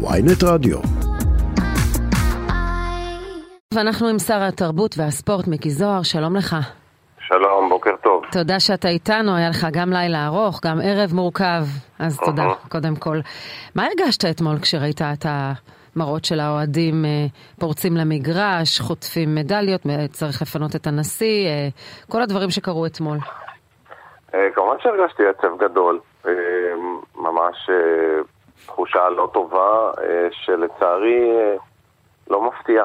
ויינט רדיו. ואנחנו עם שר התרבות והספורט מיקי זוהר, שלום לך. שלום, בוקר טוב. תודה שאתה איתנו, היה לך גם לילה ארוך, גם ערב מורכב, אז תודה, קודם כל. מה הרגשת אתמול כשראית את המראות של האוהדים אה, פורצים למגרש, חוטפים מדליות, צריך לפנות את הנשיא, אה, כל הדברים שקרו אתמול? אה, כמובן שהרגשתי עצב גדול, ממש תחושה לא טובה, שלצערי לא מפתיעה.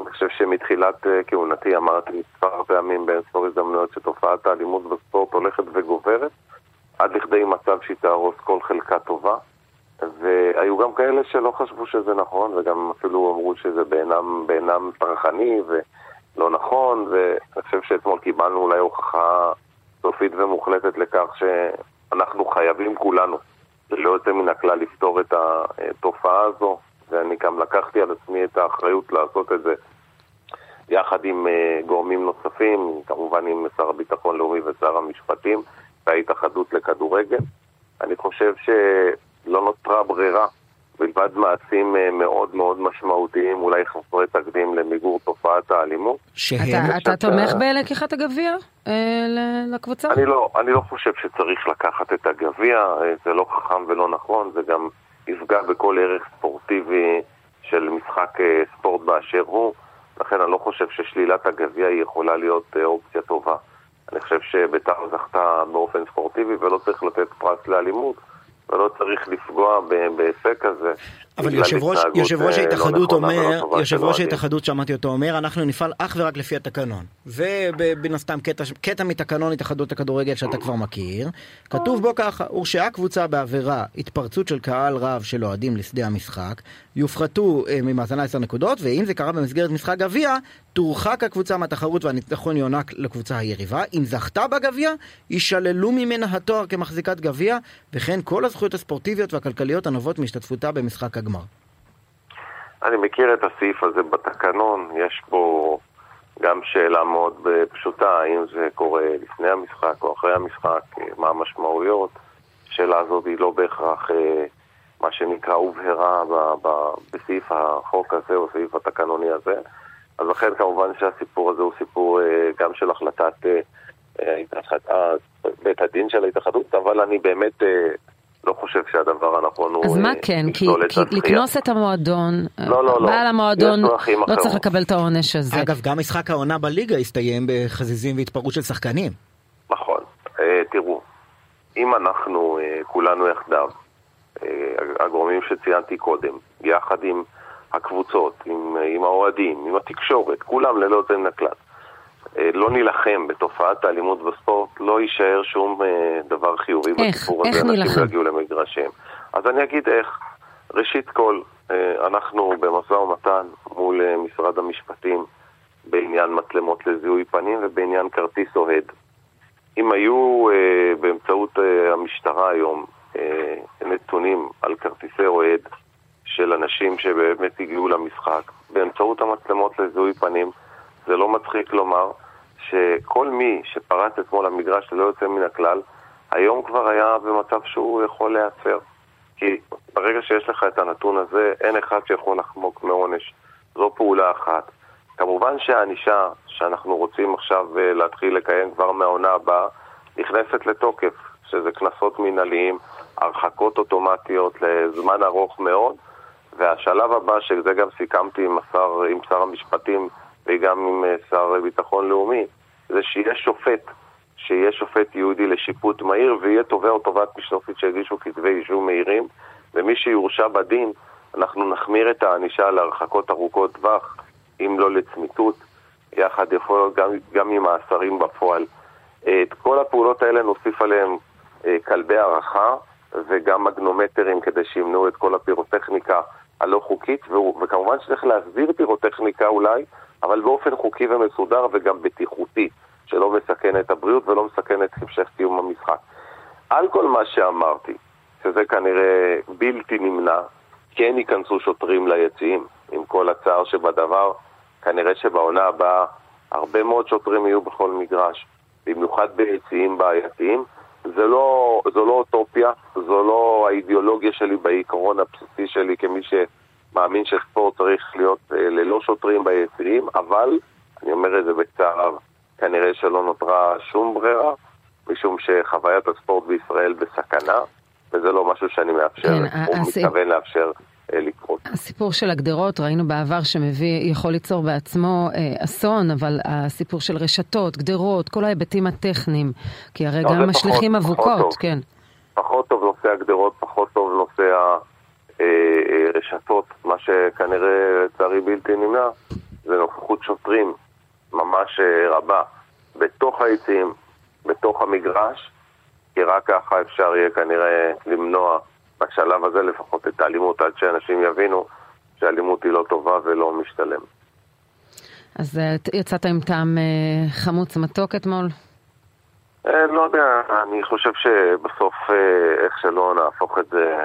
אני חושב שמתחילת אה, כהונתי אמרתי מספר פעמים באינספור הזדמנויות שתופעת האלימות בספורט הולכת וגוברת עד לכדי מצב שהיא תהרוס כל חלקה טובה והיו גם כאלה שלא חשבו שזה נכון וגם אפילו אמרו שזה בעינם, בעינם צרכני ולא נכון ואני חושב שאתמול קיבלנו אולי הוכחה סופית ומוחלטת לכך שאנחנו חייבים כולנו ללא יוצא מן הכלל לפתור את התופעה הזו ואני גם לקחתי על עצמי את האחריות לעשות את זה יחד עם uh, גורמים נוספים, כמובן עם שר הביטחון לאומי ושר המשפטים וההתאחדות לכדורגל. אני חושב שלא נותרה ברירה מלבד מעשים uh, מאוד מאוד משמעותיים, אולי חסרי תקדים למיגור תופעת האלימות. שהם... אתה, אתה תומך בלקיחת הגביע אה, לקבוצה? אני לא, אני לא חושב שצריך לקחת את הגביע, אה, זה לא חכם ולא נכון, זה גם יפגע בכל ערך ספורטיבי של משחק אה, ספורט באשר הוא. לכן אני לא חושב ששלילת הגביע היא יכולה להיות אה, אופציה טובה. אני חושב שביתר זכתה באופן ספורטיבי ולא צריך לתת פרס לאלימות. ולא צריך לפגוע בהישג כזה. אבל יושב ראש, יושב ראש אה, לא ההתאחדות אומר, יושב ראש ההתאחדות שמעתי אותו אומר, אנחנו נפעל אך ורק לפי התקנון. ובין הסתם קטע, קטע מתקנון התאחדות הכדורגל שאתה כבר מכיר, כתוב בו ככה, הורשעה קבוצה בעבירה התפרצות של קהל רב של אוהדים לשדה המשחק, יופחתו אה, ממאזנה 10 נקודות, ואם זה קרה במסגרת משחק גביע, תורחק הקבוצה מהתחרות והניצחון יוענק לקבוצה היריבה. אם זכתה בגביע, יישללו ממנה התואר כמחזיקת גביע, וכן כל הזכויות הספורטיביות והכלכליות הנובעות מהשתתפותה במשחק הגמר. אני מכיר את הסעיף הזה בתקנון, יש פה גם שאלה מאוד פשוטה, האם זה קורה לפני המשחק או אחרי המשחק, מה המשמעויות. השאלה הזאת היא לא בהכרח אה, מה שנקרא הובהרה בסעיף החוק הזה או סעיף התקנוני הזה. אז לכן כמובן שהסיפור הזה הוא סיפור אה, גם של החלטת אה, בית הדין של ההתאחדות, אבל אני באמת לא חושב שהדבר הנכון הוא... אז מה כן? כי, כי לקנוס את המועדון, לא, לא, לא. בעל המועדון לא צריך לקבל את העונש הזה. אגב, גם משחק העונה בליגה הסתיים בחזיזים והתפרעות של שחקנים. נכון. אה, תראו, אם אנחנו אה, כולנו יחדיו, אה, הגורמים שציינתי קודם, יחד עם הקבוצות, עם, עם האוהדים, עם התקשורת, כולם ללא יוצא מן הכלל, אה, לא נילחם בתופעת האלימות בספורט, לא יישאר שום אה, דבר חיובי איך, בסיפור איך הזה, נילחם? אנשים לא יגיעו למגרשים. אז אני אגיד איך. ראשית כל, אה, אנחנו במשא ומתן מול משרד המשפטים בעניין מצלמות לזיהוי פנים ובעניין כרטיס אוהד. אם היו באמצעות המשטרה היום נתונים על כרטיסי אוהד של אנשים שבאמת הגיעו למשחק, באמצעות המצלמות לזיהוי פנים, זה לא מצחיק לומר, שכל מי שפרץ אתמול למגרש ללא יוצא מן הכלל, היום כבר היה במצב שהוא יכול להיעצר. כי ברגע שיש לך את הנתון הזה, אין אחד שיכול לחמוק מעונש. זו פעולה אחת. כמובן שהענישה שאנחנו רוצים עכשיו אה, להתחיל לקיים כבר מהעונה הבאה, נכנסת לתוקף, שזה קנסות מינהליים, הרחקות אוטומטיות לזמן ארוך מאוד, והשלב הבא, שזה גם סיכמתי עם, שר המשפטים וגם עם אה, שר ביטחון לאומי, זה שיהיה שופט, שיהיה שופט יהודי לשיפוט מהיר ויהיה תובע או תובעת משטרתית שיגישו כתבי אישום מהירים ומי שיורשע בדין, אנחנו נחמיר את הענישה להרחקות ארוכות טווח, אם לא לצמיתות, יחד יכול להיות גם, גם עם מאסרים בפועל. את כל הפעולות האלה נוסיף עליהם אה, כלבי הערכה וגם מגנומטרים כדי שימנעו את כל הפירוטכניקה הלא חוקית, וכמובן שצריך להסביר פירוטכניקה אולי, אבל באופן חוקי ומסודר וגם בטיחותי, שלא מסכן את הבריאות ולא מסכן את המשך קיום המשחק. על כל מה שאמרתי, שזה כנראה בלתי נמנע, כן ייכנסו שוטרים ליציעים, עם כל הצער שבדבר, כנראה שבעונה הבאה הרבה מאוד שוטרים יהיו בכל מגרש, במיוחד ביציעים בעייתיים, זה לא, זו לא אוטופיה, זו לא האידיאולוגיה שלי בעיקרון הבסיסי שלי כמי שמאמין שספורט צריך להיות אה, ללא שוטרים ביציעים, אבל, אני אומר את זה בצער רב, כנראה שלא נותרה שום ברירה, משום שחוויית הספורט בישראל בסכנה, וזה לא משהו שאני מאפשר, כן, או הס... מתכוון לאפשר אה, לקרות. הסיפור של הגדרות, ראינו בעבר שמביא, יכול ליצור בעצמו אה, אסון, אבל הסיפור של רשתות, גדרות, כל ההיבטים הטכניים, כי הרי לא, גם משליכים אבוקות, כן. פחות טוב נושא הגדרות, פחות טוב נושא הרשתות, מה שכנראה לצערי בלתי נמנע, זה נוכחות שוטרים ממש אה, רבה בתוך היציעים, בתוך המגרש, כי רק ככה אפשר יהיה כנראה למנוע בשלב הזה לפחות את האלימות, עד שאנשים יבינו שאלימות היא לא טובה ולא משתלם. אז אה, יצאת עם טעם אה, חמוץ מתוק אתמול? לא יודע, אני חושב שבסוף איך שלא נהפוך את זה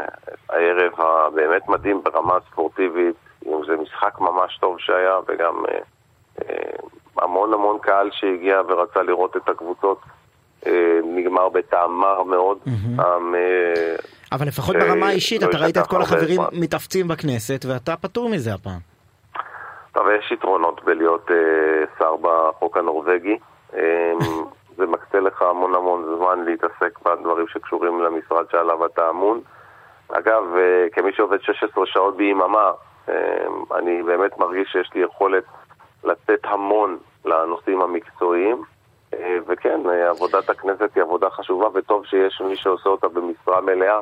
הערב הבאמת מדהים ברמה ספורטיבית, אם זה משחק ממש טוב שהיה וגם המון המון קהל שהגיע ורצה לראות את הקבוצות אה, נגמר בטעם מר מאוד. אה, אבל לפחות ברמה האישית, אתה ראית את כל החברים מתאפצים בכנסת, ואתה פטור מזה הפעם. אבל יש יתרונות בלהיות אה, שר בחוק הנורבגי. זה מקצה לך המון המון זמן להתעסק בדברים שקשורים למשרד שעליו אתה אמון. אגב, כמי שעובד 16 שעות ביממה, אני באמת מרגיש שיש לי יכולת לתת המון לנושאים המקצועיים. אה, וכן, אה, עבודת הכנסת היא עבודה חשובה, וטוב שיש מי שעושה אותה במשרה מלאה,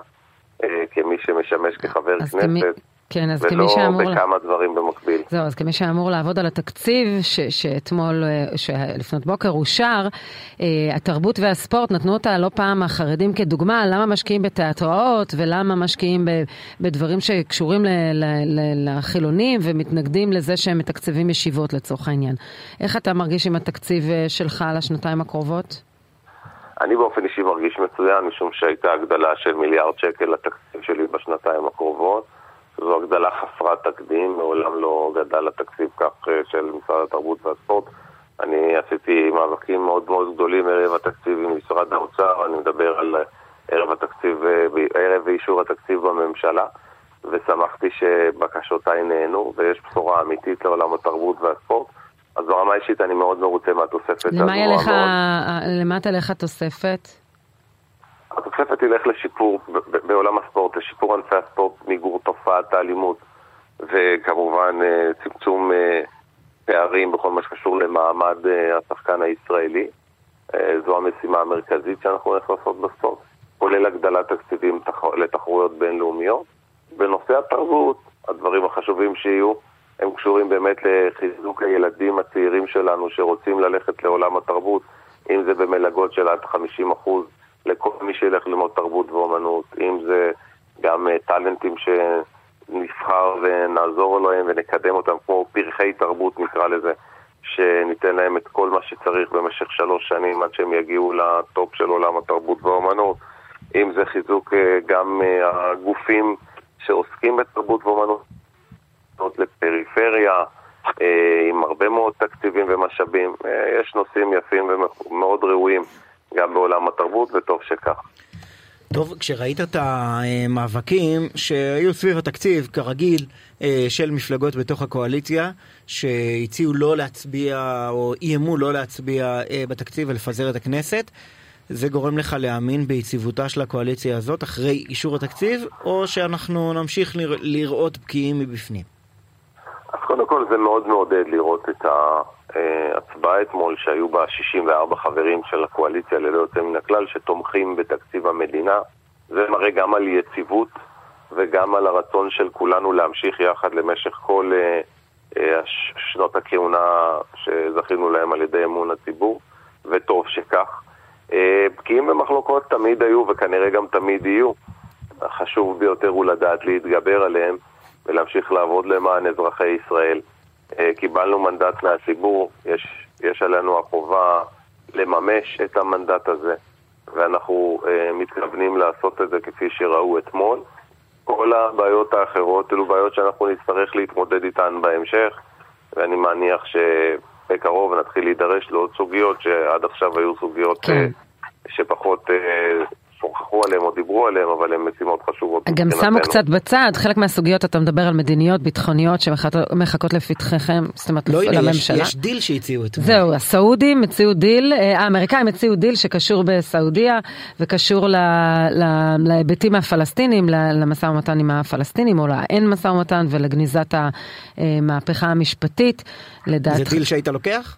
אה, כמי שמשמש כחבר כנסת. כן, אז כמי שאמור... ולא בכמה דברים במקביל. זהו, אז כמי שאמור לעבוד על התקציב, ש, שאתמול, שלפנות בוקר אושר, התרבות והספורט נתנו אותה לא פעם החרדים כדוגמה, למה משקיעים בתיאטראות ולמה משקיעים ב, בדברים שקשורים ל, ל, ל, לחילונים ומתנגדים לזה שהם מתקצבים ישיבות לצורך העניין. איך אתה מרגיש עם התקציב שלך לשנתיים הקרובות? אני באופן אישי מרגיש מצוין, משום שהייתה הגדלה של מיליארד שקל לתקציב שלי בשנתיים הקרובות. זו הגדלה חסרת תקדים, מעולם לא גדל התקציב כך אה, של משרד התרבות והספורט. אני עשיתי מאבקים מאוד מאוד גדולים ערב התקציב עם משרד האוצר, אני מדבר על ערב התקציב, אה, ערב אישור התקציב בממשלה, ושמחתי שבקשותיי נהנו, ויש בשורה אמיתית לעולם התרבות והספורט. אז ברמה האישית אני מאוד מרוצה מהתוספת. למה ילך, למה תלך התוספת? התוספת תלך לשיפור בעולם הספורט, לשיפור ענפי הספורט, מיגור תופעת האלימות וכמובן אה, צמצום אה, פערים בכל מה שקשור למעמד אה, השחקן הישראלי. זו המשימה המרכזית שאנחנו הולכים לעשות בספורט, כולל הגדלת תקציבים לתחרויות בינלאומיות. בנושא התרבות, הדברים החשובים שיהיו הם קשורים באמת לחיזוק הילדים הצעירים שלנו שרוצים ללכת לעולם התרבות, אם זה במלגות של עד 50 לכל מי שילך ללמוד תרבות ואומנות, אם זה גם uh, טאלנטים שנבחר ונעזור להם ונקדם אותם כמו פרחי תרבות נקרא לזה, שניתן להם את כל מה שצריך במשך שלוש שנים עד שהם יגיעו לטופ של עולם התרבות והאומנות, אם זה חיזוק uh, גם uh, הגופים שעוסקים בתרבות ואומנות לפריפריה, עם הרבה מאוד תקציבים ומשאבים. יש נושאים יפים ומאוד ראויים גם בעולם התרבות, וטוב שכך. טוב, כשראית את המאבקים שהיו סביב התקציב, כרגיל, אה, של מפלגות בתוך הקואליציה, שהציעו לא להצביע, או איימו לא להצביע אה, בתקציב ולפזר את הכנסת, זה גורם לך להאמין ביציבותה של הקואליציה הזאת אחרי אישור התקציב, או שאנחנו נמשיך לראות בקיאים מבפנים? אז קודם כל זה מאוד מעודד לראות את ה... הצבעה אתמול שהיו בה 64 חברים של הקואליציה ללא יוצא מן הכלל שתומכים בתקציב המדינה. זה מראה גם על יציבות וגם על הרצון של כולנו להמשיך יחד למשך כל uh, uh, שנות הכהונה שזכינו להם על ידי אמון הציבור, וטוב שכך. Uh, בקיאים ומחלוקות תמיד היו וכנראה גם תמיד יהיו. החשוב ביותר הוא לדעת להתגבר עליהם ולהמשיך לעבוד למען אזרחי ישראל. אה, קיבלנו מנדט מהציבור, יש, יש עלינו החובה לממש את המנדט הזה, ואנחנו uh, מתכוונים לעשות את זה כפי שראו אתמול. כל הבעיות האחרות אלו בעיות שאנחנו נצטרך להתמודד איתן בהמשך, ואני מניח שבקרוב נתחיל להידרש לעוד סוגיות שעד עכשיו היו סוגיות כן. אה, שפחות שוחחו עליהם או דיברו עליהם, אבל הן משימות חשובות. גם שמו קצת בצד, חלק מהסוגיות אתה מדבר על מדיניות ביטחוניות שמחכות לפתחכם, זאת אומרת לא, לממשלה. יש, יש דיל שהציעו אתמול. זהו, הסעודים הציעו דיל, אה, האמריקאים הציעו דיל שקשור בסעודיה וקשור להיבטים הפלסטינים, למשא ומתן עם הפלסטינים, או לאין משא ומתן ולגניזת המהפכה המשפטית. לדעת... זה דיל שהיית לוקח?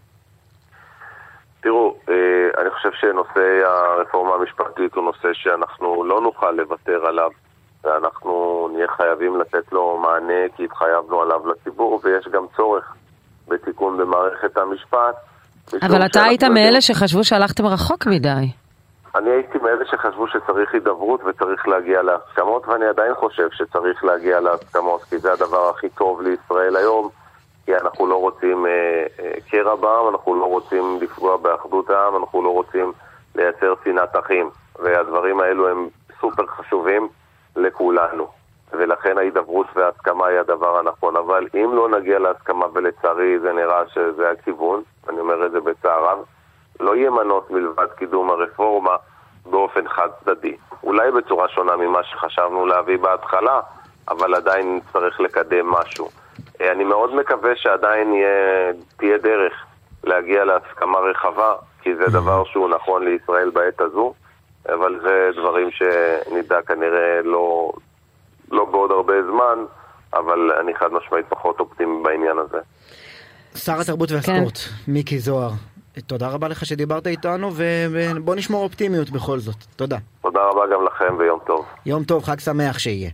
תראו, אה, אני חושב שנושא הרפורמה המשפטית הוא נושא שאנחנו לא נוכל לוותר עליו ואנחנו נהיה חייבים לתת לו מענה כי התחייבנו עליו לציבור ויש גם צורך בתיקון במערכת המשפט. אבל אתה היית מאלה שחשבו שהלכתם רחוק מדי. אני הייתי מאלה שחשבו שצריך הידברות וצריך להגיע להסכמות ואני עדיין חושב שצריך להגיע להסכמות כי זה הדבר הכי טוב לישראל היום כי אנחנו לא רוצים אה, אה, קרע בעם, אנחנו לא רוצים לפגוע באחדות העם, אנחנו לא רוצים לייצר שנאת אחים. והדברים האלו הם סופר חשובים לכולנו. ולכן ההידברות וההסכמה היא הדבר הנכון. אבל אם לא נגיע להסכמה, ולצערי זה נראה שזה הכיוון, אני אומר את זה בצער רב, לא יהיה מנוס מלבד קידום הרפורמה באופן חד צדדי. אולי בצורה שונה ממה שחשבנו להביא בהתחלה, אבל עדיין נצטרך לקדם משהו. אני מאוד מקווה שעדיין יהיה, תהיה דרך להגיע להסכמה רחבה, כי זה דבר שהוא נכון לישראל בעת הזו, אבל זה דברים שנדע כנראה לא, לא בעוד הרבה זמן, אבל אני חד משמעית פחות אופטימי בעניין הזה. שר התרבות והספורט, כן. מיקי זוהר, תודה רבה לך שדיברת איתנו, ובוא נשמור אופטימיות בכל זאת. תודה. תודה רבה גם לכם ויום טוב. יום טוב, חג שמח שיהיה.